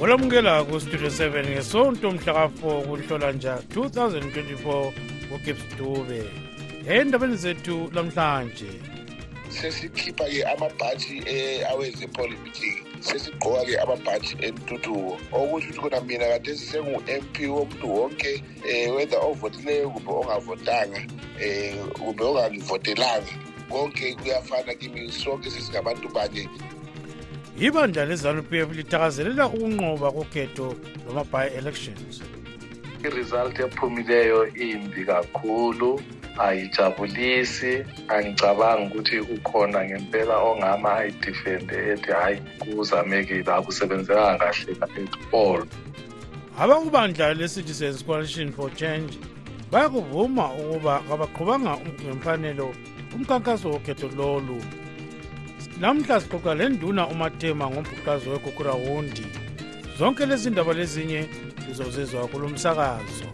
olamukela kustudio 7 ngesonto mhlaka-4 kunhlolanja 2024 kugibbs dube endabeni zethu lamhlanje sesikhipha-ke amabhatshi eh, awezepolitiki sesigqoka-ke amabhatshi entuthuko okusho ukuthi kona mina kade sisengu-m p womuntu wonke um eh, wether ovotileyo kumbe ongavotanga um kumbe ongangivotelanga konke kuyafana kimi sonke sesingabantu banye ibandla lezanu p f lithakazelela ukunqoba kokhetho lwama-by elections i-result ephumileyo imbi kakhulu ayijabulisi angicabangi ukuthi ukhona ngempela ongama ayidifende ethi hhayi kuzamekile akusebenzekanga kahle at all abakubandla le-citizens coalition for change bayakuvuma ukuba kabaqhubanga ngemfanelo umkhankaso wokhetho lolu namhla sixoxa le nduna umathema ngombhuqazo wegugurawundi zonke lezi ndaba lezinye lizozizwa kulo msakazo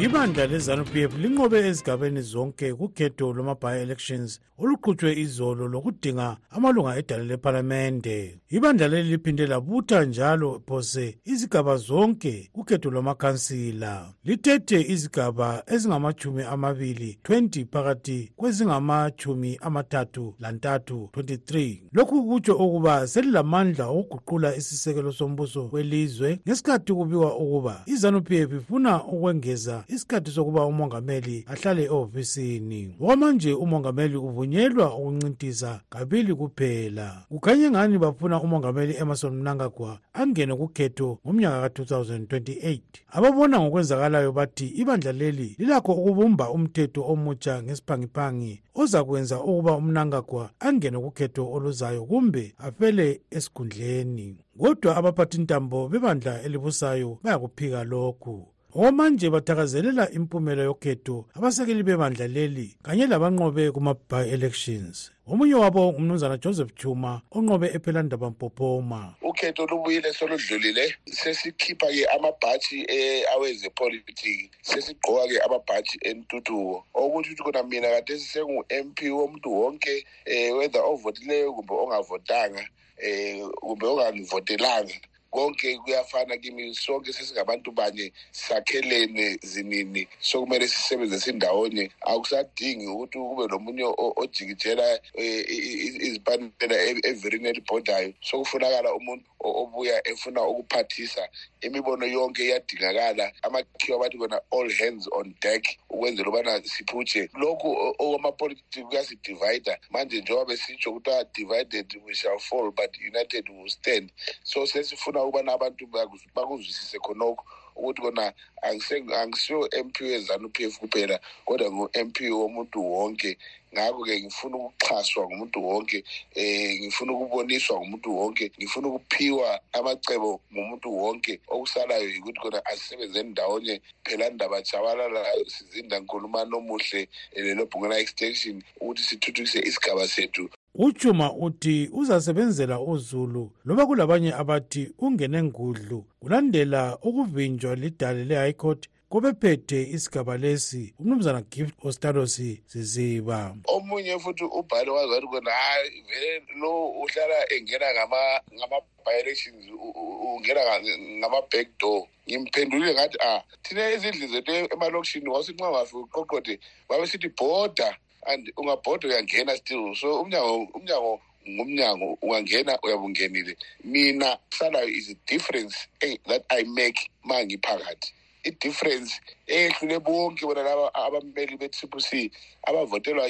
ibandla lezanup f linqobe ezigabeni zonke kukhetho lwama-bi-elections oluqhutshwe izolo lokudinga amalunga edale lephalamende ibandla leli liphinde labutha njalo phose izigaba zonke kukhetho lwamakhansila lithethe izigaba ezingamachumi amabili 20 phakathi kwezingamachumi amathathu lantathu 23 lokhu kutsho ukuba selilamandla okuguqula isisekelo sombuso welizwe ngesikhathi kubikwa ukuba izanupf ifuna ukwengeza isikhathi sokuba umongameli ahlale ehofisini okwamanje umongameli uvunyelwa ukuncintisa kabili kuphela kukhanye ngani bafuna umongameli emerson mnangagwa angene kukhetho ngomnyaka ka-2028 Ababona ngokwenzakalayo bathi ibandla leli lilakho ukubumba umthetho omutsha ngesiphangiphangi ozakwenza ukuba umnangagwa angene kukhetho oluzayo kumbe afele esikhundleni kodwa abaphathintambo bebandla elibusayo bayakuphika lokhu okwamanje bathakazelela impumela yokhetho abasekeli bebandla leli kanye labanqobe kuma-by-elections omunye wabo umnumzana joseph chuma onqobe ephelandaba mpophoma ukhetho lubuyile soludlulile sesikhipha-ke amabhatshi eh, awezepolitiki sesigqoka-ke amabhatshi entuthuko okuthi ukuthi kona mina kade sisengu-m p womuntu wonke um wether ovotileyo kumbe ongavotanga um kumbe ongangivotelanga konke kuyafana kimi sonke sesingabantu banye sakhelene zinini sokumele sisebenze sindawonye akusadingi ukuthi kube lomunye ojikijela e, izipanela e, evirini elibhodayo sokufunakala umuntu obuya efuna ukuphathisa imibono yonke iyadingakala amakhiwa bathi kona all hands on deck ukwenzela ubana siphuje lokhu okwamapolitiki kuyasidivida manje njengoba besitsho kuthiwa divided we shall fall but united will stand so sesifuna ukubana abantu bakuzwisise khonokho ukuthi kona angisiyo m p yezanu p f kuphela kodwa ngu-m p womuntu wonke ngakho-ke ngifuna ukuxhaswa ngumuntu wonke um ngifuna ukuboniswa ngumuntu wonke ngifuna ukuphiwa amacebo ngumuntu wonke okusalayo yikuthi kona asisebenzeni ndawonye phela ndaba jabalala sizinda nkulumani omuhle eh, lelobhungela extension ukuthi sithuthukise isigaba sethu utshuma uthi uzasebenzela uzulu loba kulabanye abathi ungene ngudlu kulandela ukuvinjwa lidale le-high court kobephethe isigaba lesi umnumzana gift ostados ziziba omunye futhi ubhale wazi wathi kona hayi vele lo uhlala engena ngama-violations ungena ngama-back door ngimphendulile ngathi a ah, thina ezindlini zethu emalokishini wawusithi nxa wafika uqoqode babesithi border and ungabhoda uyangena still so umnyango umnyango ngumnyango ungangena uyabungenile mina kusalayo is a difference eh, that i make ma ngiphakathi i-difference eyehlule bonke bona laba abameli be-triple c abavotelwa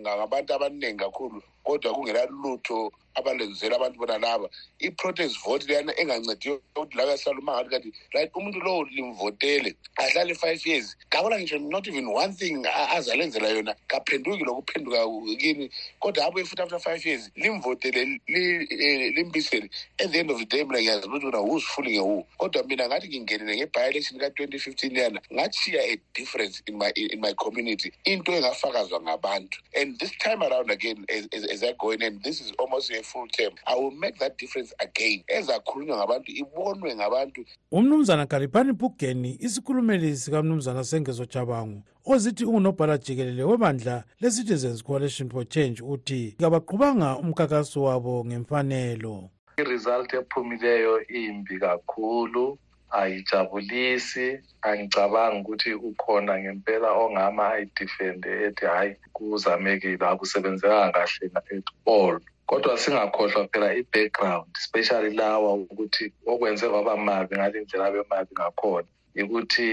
ngabantu abaningi kakhulu kodwa kungela lutho abalenzela abantu bona laba i-protest vote leyana engancediyo ukuthi laba sala umangathi kanti right umuntu lowo limvotele ahlale five years kabona ngisho not even one thing azalenzela yona kaphenduki lokuphenduka kini kodwa abuye futhi after five years limvotele eh, limbisele at the end of the day mina ngiyazi ukuthi mina who's fooling who kodwa mina ngathi ngingenile nge-bi-election ka-twenty fifteen yana ngachiya a difference in my, in my community into engafakazwa ngabantu And this time around again, as, as, as I go in, and this is almost a full term, I will make that difference again. As I khulunywa ngabantu, ibonwe ngabantu. UMnumzana Kalipani Pugeni, isikhulumeli sikaMnumzana Sengezo Chabangu, ozithi ungunobhala jikelele webandla le-citizens coalition for change uthi kabaqhubanga umkhankaso wabo ngemfanelo i-result ephumileyo imbi kakhulu ayijabulisi angicabangi ukuthi ukhona ngempela ongama ayidifende ethi hhayi kuzamekile akusebenzekanga kahle at all kodwa singakhohlwa phela i-background especially lawa ukuthi okwenze kwaba mabi ngale ndlela abemabi ngakhona yikuthi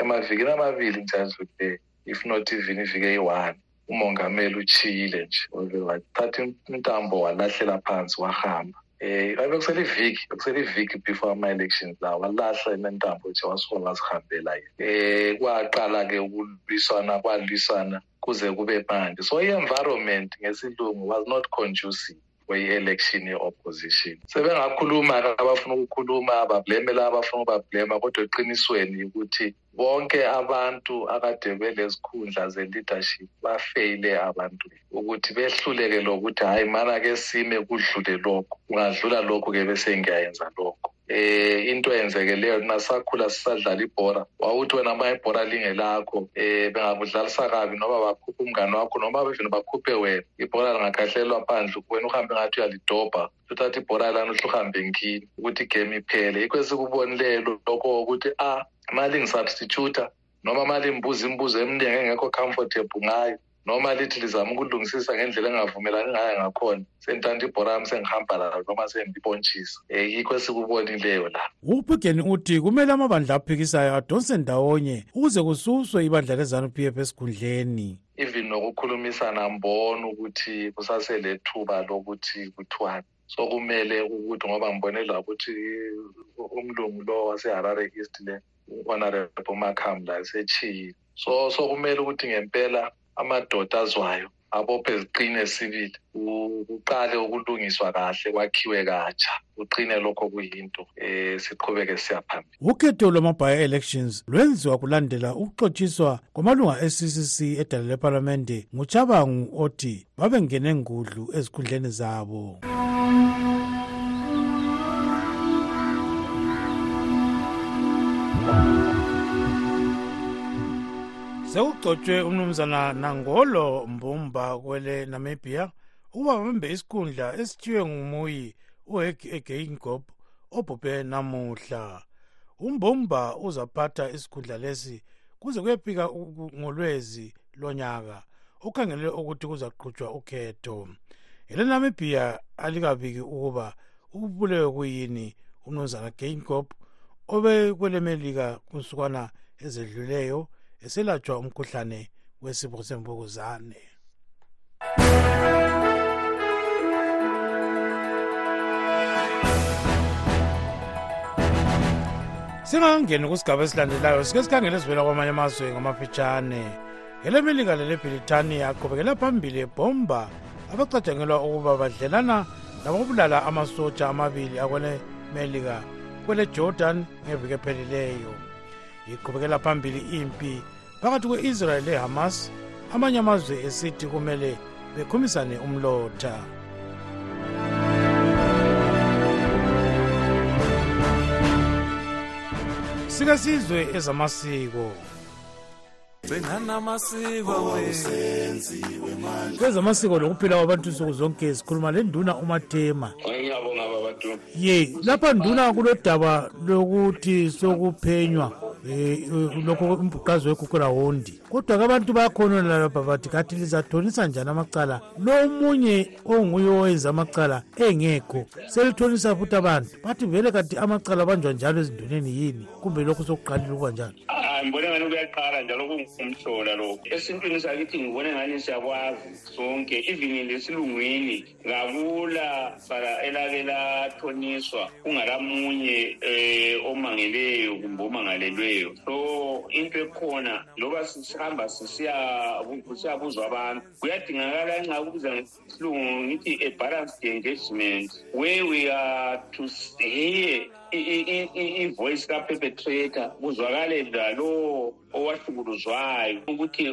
emavikini amabili nje adlulileyo if not even ivike yi-one umongameli utshiyile nje wathatha intambo walahlela phansi wahamba um bekuseliiviki bekuseliiviki before ama-elections la walahla inentambo nje wasuka wazihambela ye um eh, kwaqala-ke ukulwisana kwalwisana kuze kube manje so i-environment ngesilungu was not conducive kweyi-election ye-opposition sebengakhuluma abafuna ukukhuluma bableme la abafuna ukubablema kodwa eqinisweni ukuthi bonke abantu akade belezikhundla ze-leadership bafeyile abantu ukuthi behluleke lokuthi hhayi mana ke sime kudlule lokhu kungadlula lokhu ke besengiyayenza lokhu eh into eyenzekeleyo thina sakhula sisadlala ibhora wawuthi wena ma ibhora lingelakho eh bengakudlalisa kabi noba bakhuphe umngane wakho noma bevini bakhuphe wena ibhora lingakhahlelwa phandle wena uhambe ngathi uyalidobha ukuthi athi ibhola lani uhluhambe ngini ukuthi igame iphele yikho esikubonileyo lokho ukuthi a ah, ma lingisubstituta noma ma limbuza imibuzo eminingi engekho comfortable ngayo noma lithi lizama ukulungisisa ngendlela engavumelani ngayo ngakhona sentanda ibhora yami sengihamba lalo noma sengibontshisa um eh, yikho esikubonileyo la ubhigeni uthi kumele amabandla aphikisayo adonse ndawonye ukuze kususwe ibandla lezanu p f esikhundleni even nokukhulumisana mbona ukuthi kusaselethuba lokuthi kuthiwani so kumele ukuthi ngoba ngibone la ukuthi umlungu lo waseharare east le honorable makham la esechiyile so so kumele ukuthi ngempela amadoda azwayo abophe ziqine sibili kuqale ukulungiswa kahle kwakhiwe katsha kuqine lokho kuyinto um siqhubeke siyaphambili ukhetho lwama-by-elections lwenziwa kulandela ukuxotshiswa kwamalunga e-ccc edala lephalamende nguchabangu othi babengene ngudlu ezikhundleni zabo sekugcotshwe umnumzana nangolo mbumba kwele namibia ukuba bambe isikhundla esithiwe ngumuyi uhegeingob obhubhe namuhla umbumba uzaphatha isikhundla lesi kuze kuyefika ngolwezi lonyaka ukhangelele ukuthi kuzaqhutshwa ukhetho elenamibhiya alikabiki ukuba ubulewe kuyini umnumzana gainkop obekwelemelika kunsukwana ezedluleyo eselatshwa umkhuhlane wesifo semvukuzane singangeni kusigaba esilandelayo sike sikhangele esivela kwamanye amazwe ngamafitshane ngelemelika lelebhilithaniya aqhubekela phambili ebhomba abacatshangelwa ukuba badlelana labokubulala amasotsha amabili akwelemelika kwelejordan ngeviki ephelileyo iqhubekela phambili impi phakathi kwe-israyeli lehamas amanye amazwe esithi kumele bekhumisane umlotha sike sizwe ezamasiko kwezamasiko lokuphila kwabantu nsuku zonke sikhuluma lenduna umathema ye lapha nduna kulodaba lokuthi sokuphenywa Eh, eh, lokho umbhuqazi wekhukhula wondi kodwa-ke abantu bayakhona lalapha bathi kathi lizathonisa njani amacala lo omunye onguye owenza amacala engekho selithonisa futhi abantu bathi vele kathi amacala abanjwa njalo ezinduneni yini kumbe lokho sokuqalile ukuba njalo ah, ngibone ngani kuyaqala njalo kungumhlola lokho esintwini sakithi ngibone ngani siyakwazi sonke even lesilungwini kakula cala elake lathoniswa kungalamunye um omangeleyo kumbe omangalelweyo so into ekhona loba sihamba sisiyabuzwa abantu kuyadingakala nxa kubiza ngesilungu ngithi a balanced engagement where we are to hear ivoice kaperpetrator kuzwakale lalowo owahlukuluzwayo ukuthi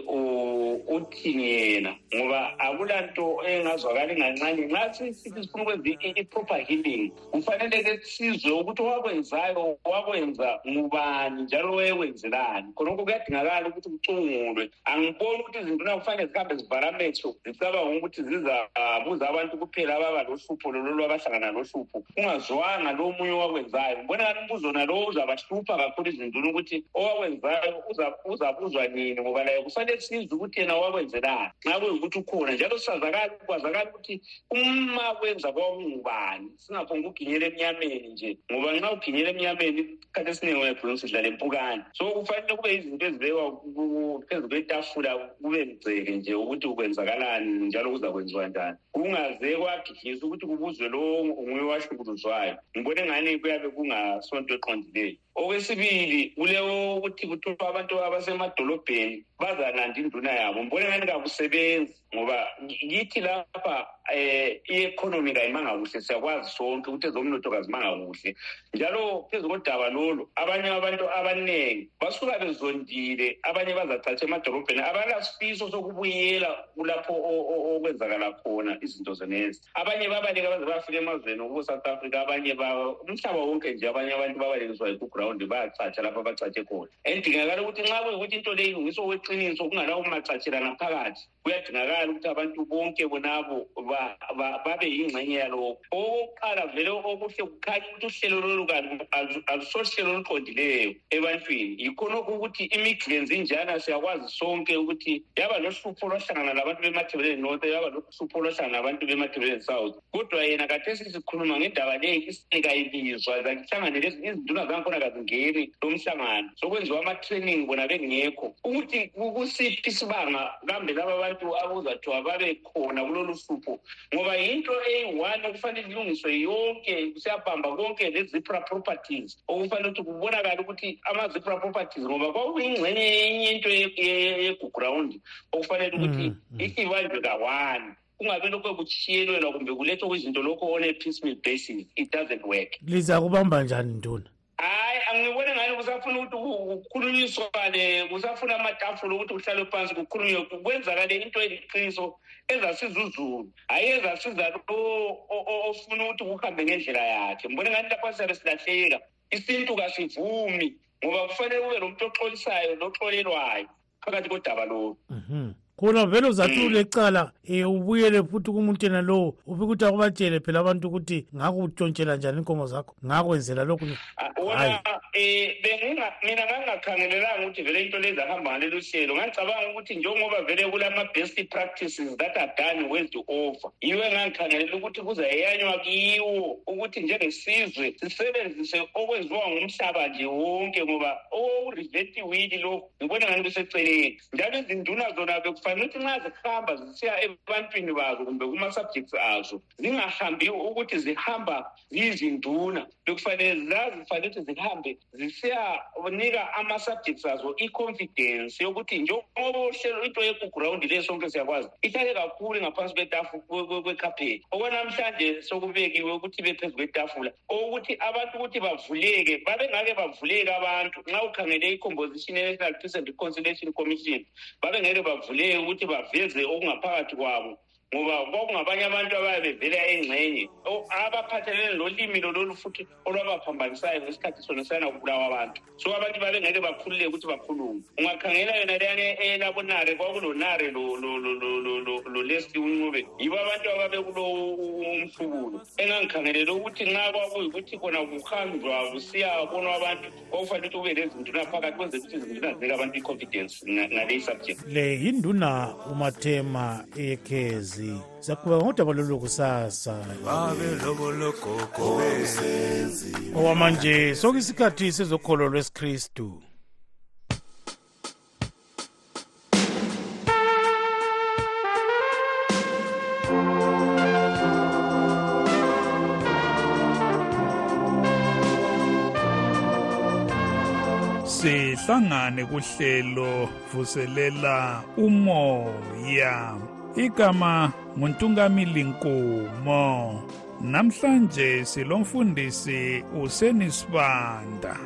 uthini yena ngoba akula nto engazwakali nganxanye nxa sisithi sifuna ukwenza i-proper healing kufanele ke sizwe ukuthi owakwenzayo wakwenza ngubani njalo wayekwenzelani khonokho kuyadingakala ukuthi kucungulwe angiboni ukuthi izinto nakufanele zihambe zivalametho zicabanga ukuthi zizabuza abantu kuphela ababa lohlupho lololo abahlangana lohlupho kungazwanga lo omunye owakwenzayo ngibona kani umbuzo nalowo uzabahlupha kakhulu ukuphendula ukuthi owakwenzayo uzabuzwa nini ngoba laye kufanele sizwe ukuthi yena wakwenzelani nxa kuyukuthi ukhona njalo sazakali kwazakala ukuthi uma kwenza kwakungubani singaphonga ukuginyela emnyameni nje ngoba nxa uginyela emnyameni isikhathi esiningi uyagcina usidlala empukane so kufanele kube izinto ezibekwa phezu kwetafula kube mgceke nje ukuthi ukwenzakalani njalo kuzakwenziwa njani kungaze kwagidlisa ukuthi kubuzwe lowo nguye wahlukuluzwayo ngibona engani kuyabe kungasonto eqondileyo okwesibili kulewokuthi kuthiwa abantu abasemadolobheni bazalanda induna yabo mbona ngani kakusebenzi ngoba kithi lapha um i-economy kayimanga kuhle siyakwazi sonke ukuthi ezomnotho kazimanga kuhle njalo phezu kodaba lolu abanye abantu abaningi basuka bezondile abanye bazacatha emadolobheni abalasifiso sokubuyela kulapho okwenzakala khona izinto zenezi abanye babaleka baze bafika emazweni okubo-south africa abanye umhlaba wonke nje abanye abantu babalekiswa yikuground bayacatsha lapho abacatshe khona and dingakala ukuthi nxa kuyukuthi into leyi ilungiswa okweqiniso kungala ukumacatshelana phakathi kuyadingakala ukuthi abantu bonke bonabo babe yingxenye yalokho okokuqala vele okuhle kukhanya ukuthi uhlelo lolu alusohlelo oluqondileyo ebantwini yikhonokho ukuthi imiglenzi injana siyakwazi sonke ukuthi yaba lohlupho lwahlangana labantu bemathebeleni north yaba supholosana abantu bematebeleni south kodwa yena kathesi sikhuluma ngendaba leyi isini kayibizwa zakihlangane izinduna zangikhona kazingeni lo mhlangano sokwenziwa ama-training bona bengekho ukuthi kusiphi isibanga kambe laba bantu akuzathiwa babe khona kulolu hlupho ngoba yinto eyi-one okufanele ilungiswe yonke siyabamba konke le-zipra properties okufanele ukuthi kubonakale ukuthi ama-zipra properties ngoba kwakuyingxenye yenye into yeguground okufanele ukuthi mm, mm. ibanjwe ka-one kungabe lokho kutshiyelela kumbe kulethwa kwizinto lokho on a piecemeal basis it doesn't work lizakubamba njani nduna hayi angibone ngani kusafuna ukuthi kukhulunyiswane kusafuna amatafula ukuthi kuhlalwe phansi kukhulunywe kwenzakale into eliqiniso ezasiza uzulu hhayi ezasiza lo ofuna ukuthi kuhambe ngendlela yakhe ngibone ngani lapha siyabe silahleka isintu kasivumi ngoba kufanele kube lo muntu oxolisayo noxolelwayo phakathi kodaba lolu mhm. khona vele uzathula ecala um eh, ubuyele futhi kumuntu yena lowo ufike ukuthi akubatshele phela abantu ukuthi ngakutshontshela njani inkomo zakho ngakwenzela lokhu ah, wona um mina ngangingakhangelelanga ukuthi vele into lezi ahamba ngaleli uhlelo ngangicabanga ukuthi njengoba vele kulama-best practices that are done world over yiwe ngangikhangelela ukuthi kuzayanywa kiwo ukuthi njengesizwe sisebenzise okwenziwa ngumhlaba nje wonke ngoba okurivetiwili lokhu ngibona ngani kuseceleni njalo izinduna zona bekufanele ukuthi nxa zihamba zisiya ebantwini bazo kumbe kuma-subjects azo zingahambi ukuthi zihamba ziyizinduna bekufanele zazifanele ukuthi zihambe zisiyanika ama-subjects azo i-confidence yokuthi njengoba uhlelo into yekugrawundi leyo sonke siyakwazi ihlale kakhulu ngaphansi kwetafula kwekhapheti okwanamhlanje sokubekiwe ukuthi bephezu kwetafula owokuthi abantu ukuthi bavuleke babengake bavuleke abantu nxa ukhangele i-composition yenational peace and reconciliation commission babengeke bavuleke ukuthi baveze okungaphakathi kwabo ngoba kwakungabanye abantu abaye bevela engxenye abaphathelene lolimi lololu futhi olwabaphambanisayo ngesikhathi sona sana kubulawa abantu so abantu babengeke bakhululeke ukuthi bakhulume ungakhangela yona leyane elabonare kwakulonare lolesi uncube yibo abantu ababekulo umhlubulo engangikhangelele ukuthi nxa kwakuyikuthi khona kuhanjwa kusiyabonwa abantu kwakufanele ukuthi kube lezinduna phakathi kwenze ukuthi izinduna zinike abantu i-confidence ngaleyi subject le yinduna umathema ekhezi siyakuba ngodaba lolu kusasa owamanje soke isikhathi sezokholo lwesikristu sihlangane kuhlelo vuselela umoya Igama nguNtungamili Nkomo. Namhlanje silomfundisi usenisibanda.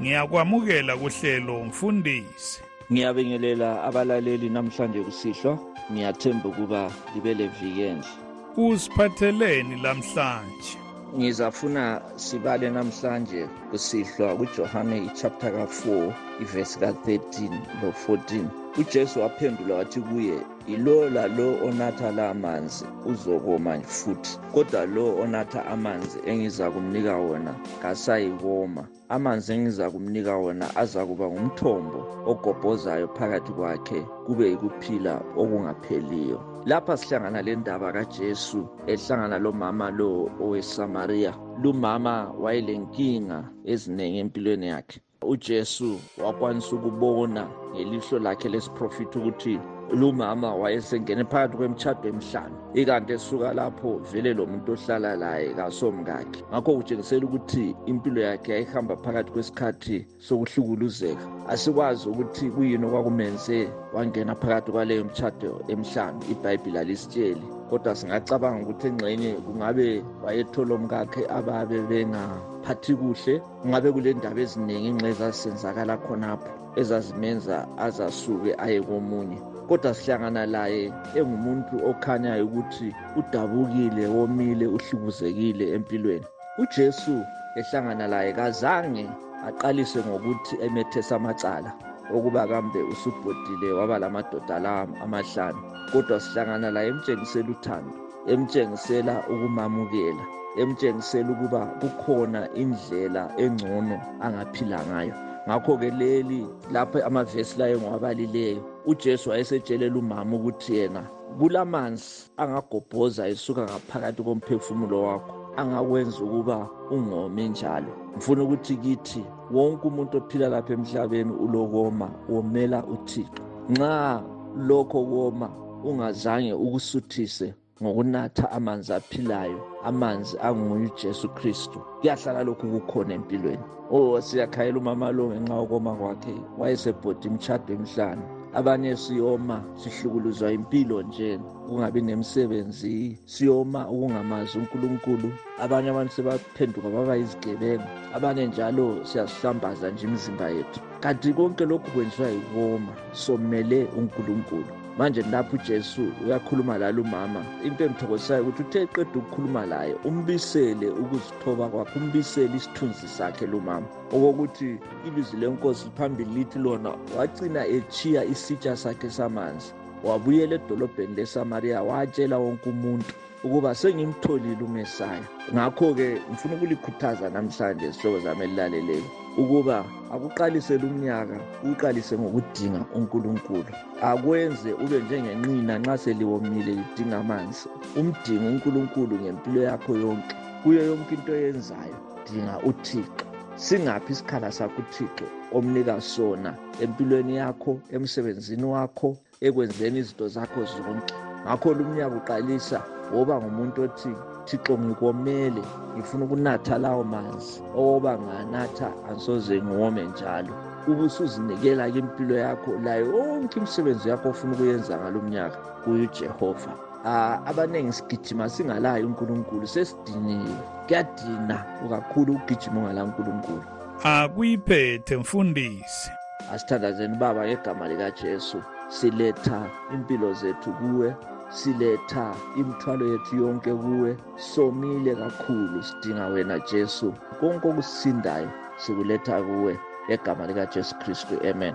Ngiyakwamukela kuhlelo mfundisi. Ngiyabingelela abalaleli namhlanje kusihlwa. Ngiyathemba ukuba libe levikendle. Usiphatheleni lamhlanje? Ngizafuna sibale namhlanje kusihlwa kuJohane ichapter ka-4 ivesi ka-13 lo-14. UJesu waphendula wathi kuye yilowo lalowo onatha la manzi uzokoma futhi kodwa lowo onatha amanzi engizakumnika wona kasayikoma amanzi engizakumnika wona azakuba ngumthombo ogobhozayo phakathi kwakhe kube yikuphila okungapheliyo lapha sihlangana le ndaba kajesu ehlangana lomama lo owesamariya lumama wayelenkinga eziningi empilweni yakhe uJesu wakwanisa ukubona ngelihlo lakhe lesiprofita ukuthi lumama wayesengene phakathi kwemtshado emihlanu ikanti esuka lapho vele lo muntu ohlala laye kasomkakhe ngakho kutshengisela ukuthi impilo yakhe yayihamba phakathi kwesikhathi sokuhlukuluzeka asikwazi ukuthi kuyini okwakumenze wangena phakathi kwaleyo mtshado emihlanu ibhayibhili alisitsheli kodwa singacabanga ukuthi engxenye kungabe wayethola omkakhe ababe bengaphathi kuhle ngabe kulendaba eziningi nxa ezazisenzakala khonapho ezazimenza azasuke aye komunye kodwa sihlangana laye engumuntu okhanyayo ukuthi udabukile womile uhlubuzekile empilweni ujesu ehlangana laye kazange aqalise ngokuthi emethesa amacala okuba kambe usubhodile waba lamadoda la amahlanu kodwa sihlangana laye emtshengisela uthando emtshengisela ukumamukela emtshengisela ukuba kukhona indlela engcono angaphila ngayo ngakho-ke leli lapho amavesi layo ngiwabalileyo ujesu wayesetshelela umama ukuthi yena kulamanzi angagobhoza esuka ngaphakathi komphefumulo wakho angakwenza ukuba ungome njalo ngifuna ukuthi kithi wonke umuntu ophila lapha emhlabeni ulokoma womela uthixo nxa lokho koma ungazange ukusuthise ngokunatha amanzi aphilayo amanzi anguye ujesu kristu kuyahlala lokhu kukhona empilweni o oh, siyakhayela umama lo ngenxa yokoma kwakhe wayesebhodi imtshado emhlanu abanye siyoma sihlukuluzwa impilo nje kungabi nemsebenzi siyoma ukungamazi unkulunkulu abanye abantu phenduka baba izigebengu abanye njalo siyazihlambaza nje imizimba yethu kanti konke lokhu kwenziwa yiwoma somele unkulunkulu manje lapho uJesu uyakhuluma lalo mama into engithokozisayo ukuthi uthe eqeda ukukhuluma laye umbisele ukuzithoba kwakhe umbisele isithunzi sakhe lo mama okokuthi ilizwi lenkosi liphambili lithi lona wagcina echiya isitsha sakhe samanzi wabuyela edolobheni lesamariya watshela wonke umuntu ukuba sengimtholile umesaya ngakho-ke ngifuna ukulikhuthaza namhlanje zihlobo zami elilaleleyo ukuba akuqalise lumnyaka uqalise ngokudinga unkulunkulu akwenze ube njengenqina nxa seliwomile idinga amanzi umdinga unkulunkulu ngempilo yakho yonke kuyo yonke into eyenzayo dinga uthixo singaphi isikhala sakho uthixo omnika sona empilweni yakho emsebenzini wakho ekwenzeni izinto zakho zonke ngakho lumnyaka uqalisa woba ngumuntu othi thixo ngikomele ngifuna ukunatha lawo manzi owoba nganatha ansoze ngiwome njalo ube usuzinikela ke impilo yakho layo yonke imisebenzi yakho ofuna ukuyenza ngalo mnyaka kuyujehova Ah, abaningi sigijima singalayo uNkulunkulu sesidiniwe kuyadina kakhulu ukugijima ungala uNkulunkulu akuyiphethe mfundisi asithandazeni baba ngegama likajesu siletha impilo zethu kuwe siletha imithwalo yethu yonke kuwe somile kakhulu sidinga wena jesu konke okusindayo sikuletha kuwe ngegama likajesu kristu amen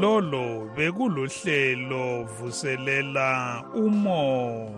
lolo bekuluhlelo vuselela umoya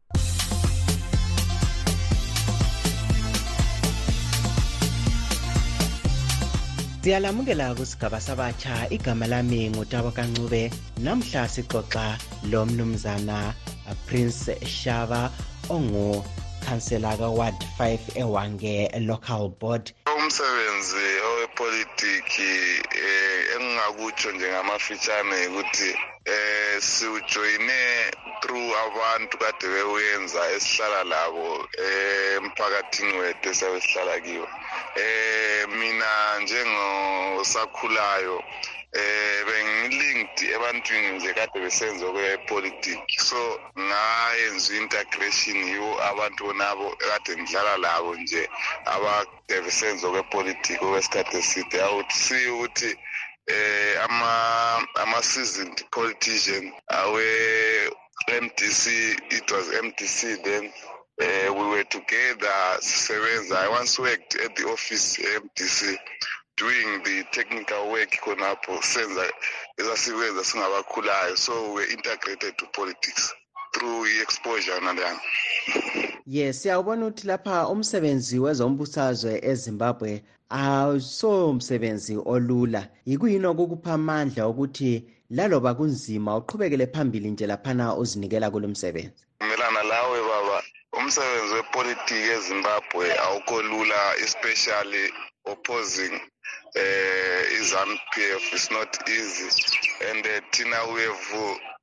siyalamukela kusigaba sabatsha igama lami ngutabo kancube namhla sixoxa lo mnumzana prince shaba ongukhansela kaward 5 ewange local board umsebenzi owepolitiki um engingakutsho nje ngamafitshane ukuthi eh siwujoyine through abantu kade bewenza esihlala labo emphakathini wethu esiyabe sihlala kiwo eh mina njengosakhulayo eh bengilinked ebantwini nje kade besenza okwepolitic so ngayenza i-integration yiwo abantu bonabo kade ngidlala labo nje evisenzo kwepolitiki okwesikhathi eside awusiyi ukuthi eh ama ama seasoned politician awe MDC it was MDC then uh, we were together sisebenza i once worked at the office MDC doing the technical work khonapho senza ezasikwenza singabakhulayo so we were integrated to politics through i-exposure naleyana yes siyawubona ukuthi lapha umsebenzi wezombusazwe ezimbabwe awuso msebenzi olula yikuyini okukupha amandla okuthi laloba kunzima uqhubekele phambili nje laphana uzinikela kulo msebenzi melana lawe baba umsebenzi wepolitiki ezimbabwe awukho lula especially opposing eh izanu p f is not easy and uh, thina we have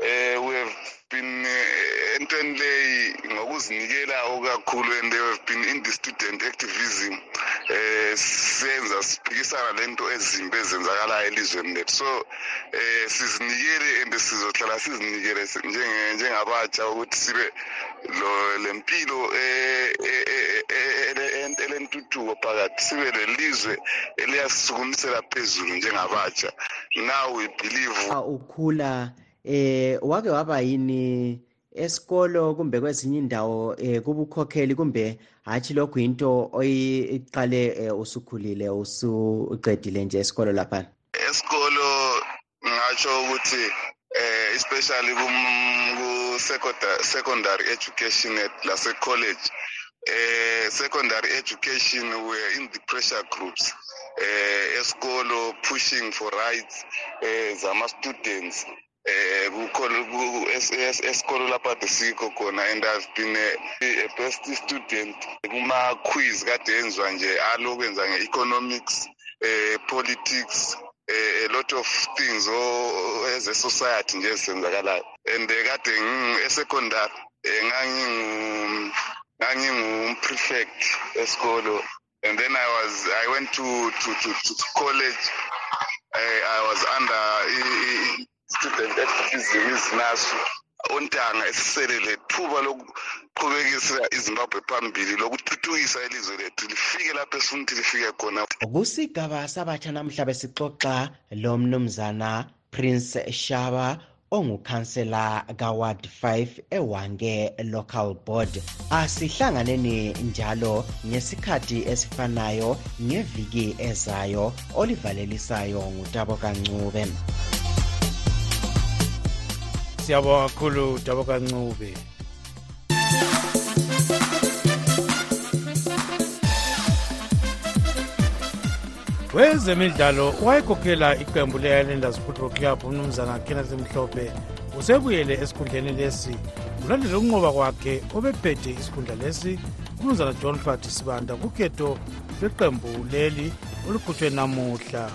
um we have been eh, entweni leyi ngokuzinikela okakhulu and they have been in the student activism um senza siphikisana le nto ezimbi ezenzakalayo elizweni lethu so um sizinikele and sizohlala sizinikele njengabatsha ukuthi sibe le mpilo eh, elentuthuko phakathi sibe lelizwe eliyasisukumisela phezulu njengabatsha now we believe khula eh wake waba yini esikolo kumbe kwezinye indawo eh kubukhokheli kumbe hatshi lokhu yinto oyiqale eh, usukhulile usuqedile nje esikolo lapha esikolo ngatsho ukuthi eh especially ku secondary education at lase college uh, secondary education were in the pressure groups uh, esikolo pushing for rights uh, zama-students um esikolo lapha ndisikho khona and i've been a best student kuma-quiz kade enzwa nje alokwenza nge-economics um politics a lot of things ezesociety nje ezisenzakalayo and kade esecondary eh, ngangingu ngangingu prefect esikolo and then i was i went to to to, to college I, eh, i was under student activism izinasu ontanga esisele lethuba lokuqhubekisa izimbabwe phambili lokuthuthukisa ilizwe lethu lifike lapho esifuna ukuthi lifike khona kusigaba sabatsha namhla besixoxa lo mnumzana prince shaba ongukhansela kaward 5 ewange local board asihlanganeni njalo ngesikhathi esifanayo ngeviki ezayo olivalelisayo ngutabo kancube siyabonga kakhulu dabo kancube wezemidlalo wayekhokhela iqembu le-islanders football club umnumzana kenneth mhlophe usebuyele esikhundleni lesi kulandela ukunqoba kwakhe obephethe isikhundla lesi umnumzana john fat sibanda kukhetho lweqembu leli olukhutshwe namuhla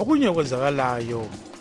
okunye okwenzakalayo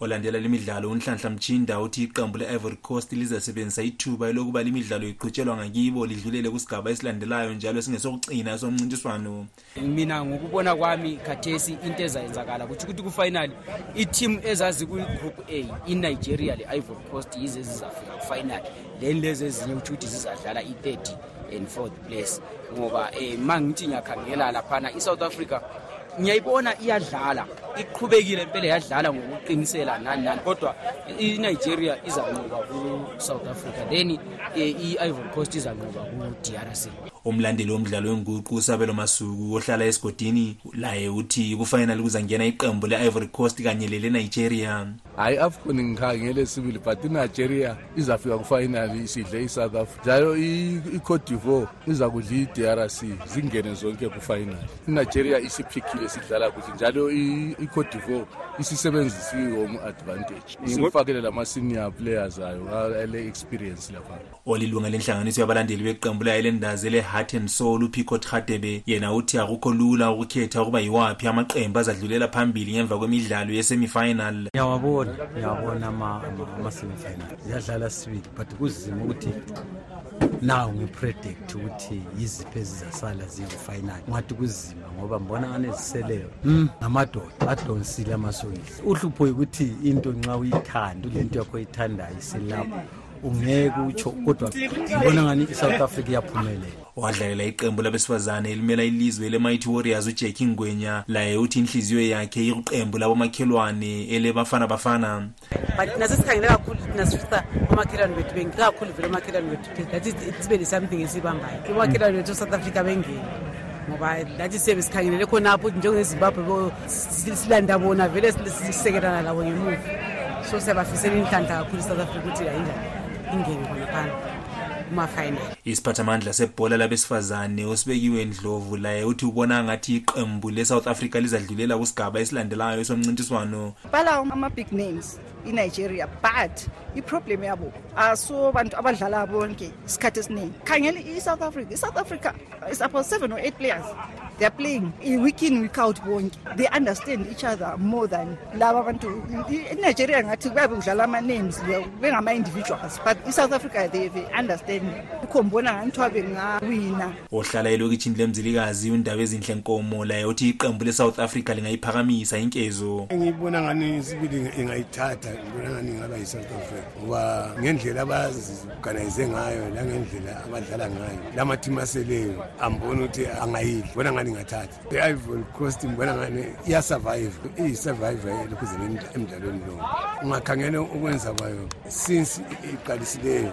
olandela limidlalo unhlanhla mjinda uthi iqembu le-ivory coast lizasebenzisa ithuba elokuba limidlalo iqhutshelwa ngakibo lidlulele kusigaba esilandelayo njalo esingesokugcina somncintiswano mina ngokubona kwami khathesi into ezayenzakala kutsho ukuthi kufinali ithimu ezazi kwi-group a inigeria le-ivory coast yize zizafika kufinali then lezi ezinye kutsho ukuthi zizadlala i-30 and 4 place ngoba eh mangithi ngiyakhangela laphana iSouth Africa ngiyayibona iyadlala iqhubekile impela yadlala ngokuqinisela nani nani kodwa iNigeria izanqoba kuSouth Africa then eh, iIvory Coast izanqoba kuDRC umlandeli womdlalo wenguqu usabelo masuku ohlala esigodini laye uthi kufanele kuzangena iqembu le-ivory coast kanye lelenigeria hayi iafcon ngikhangele sibili but inigeria izafika kufinali isidle isouth africa njalo icote divoir iza kudla i-drc zingene zonke kufinali inigeria isiphikile sidlala kuhle njalo icote divoir isisebenzisa i-home advantage ngifakele lama-senior players ayo ale-experience lapha olilunga lenhlanganiso yabalandeli beqembu layo lendazi ele-heart and soul uphicot hadebe yena uthi akukho lula ukukhetha ukuba yiwaphi amaqembu azadlulela phambili ngemva kwemidlalo yesemifinal ngiyawabona ngiyawabona ama-semifinal ziyadlala sibili but kuzima ukuthi naw ngipredict ukuthi yiziphi ezizasala ziyifinal ngathi kuzima ngoba mbona aneziseleyo hmm, ngamadoda adonsile amasoyisi uhlupho yikuthi into nxa uyithanda ule nto yakho oyithandayo iselapho ungeke utsho kodwa ngibona ngani i-south africa iyaphumelela wadlalela iqembu labesifazane elimela ilizwe lemighty warriors ujacki ngwenya laye uthi inhliziyo yakhe ikuqembu labomakhelwane elebafana bafana but naso sikhangele kakhulu nasifisa omakhelwane bethu bengikakhulu vele omakhelwane bethu that sibe ne-something esibambayo omakhelwane bethu south africa bengeni ngoba lathi siyabe sikhangelele khonapho njengezimbabwe silanda bona vele sisekelana labo ngemuva so siyabafisela inhlanhla kakhulu isouth africa ukuthi yayinjani ingene khonaphana kumafinal isiphathamandla sebhola labesifazane osibekiwe ndlovu laye uthi ubona ngathi iqembu le-south africa lizadlulela kusigaba esilandelayo esomncintiswano bala ama-big names inigeria but iproblem yabo aso bantu abadlala bonke isikhathi esiningi khangela i-south africa i-south africa is about seven or eight players they are playing week in week out bonke they understand each other more than laba bantu inigeria ngathi kuyabe kudlala ama-names bengama-individuals but i-south africa they, they understand ukhombona ngani kuthiwa bengawina ohlala elokitshini lemzilikazi undaba ezinhle nkomo laye uthi iqembu le-south africa lingayiphakamisa inkezo ngiyibona ngani isibili ingayithatha ngibona ngani ingaba yi-south africa ngoba ngendlela abaziorganize ngayo langendlela abadlala ngayo lamathimu aseleyo ambona ukuthi angayidli bona ngani ingathatha i-ivory cost ngibona ngani iyasurvive iyisurvive elokhuzele emdlalweni lowo ungakhangele ukwenza kwayo since iqalisileyo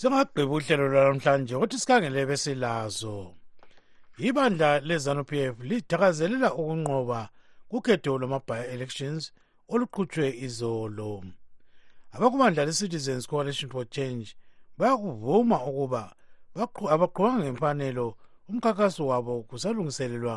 singagqiba uhlelo lwanamhlanje ukuthi sikhangele besilazo ibandla lezanup f lithakazelela ukunqoba kukhetho lwamabhaya elections oluqhutshwe izolo abakubandla le-citizens coalition for change bayakuvuma ukuba abaqhubanga ngemfanelo umkhankaso wabo kusalungiselelwa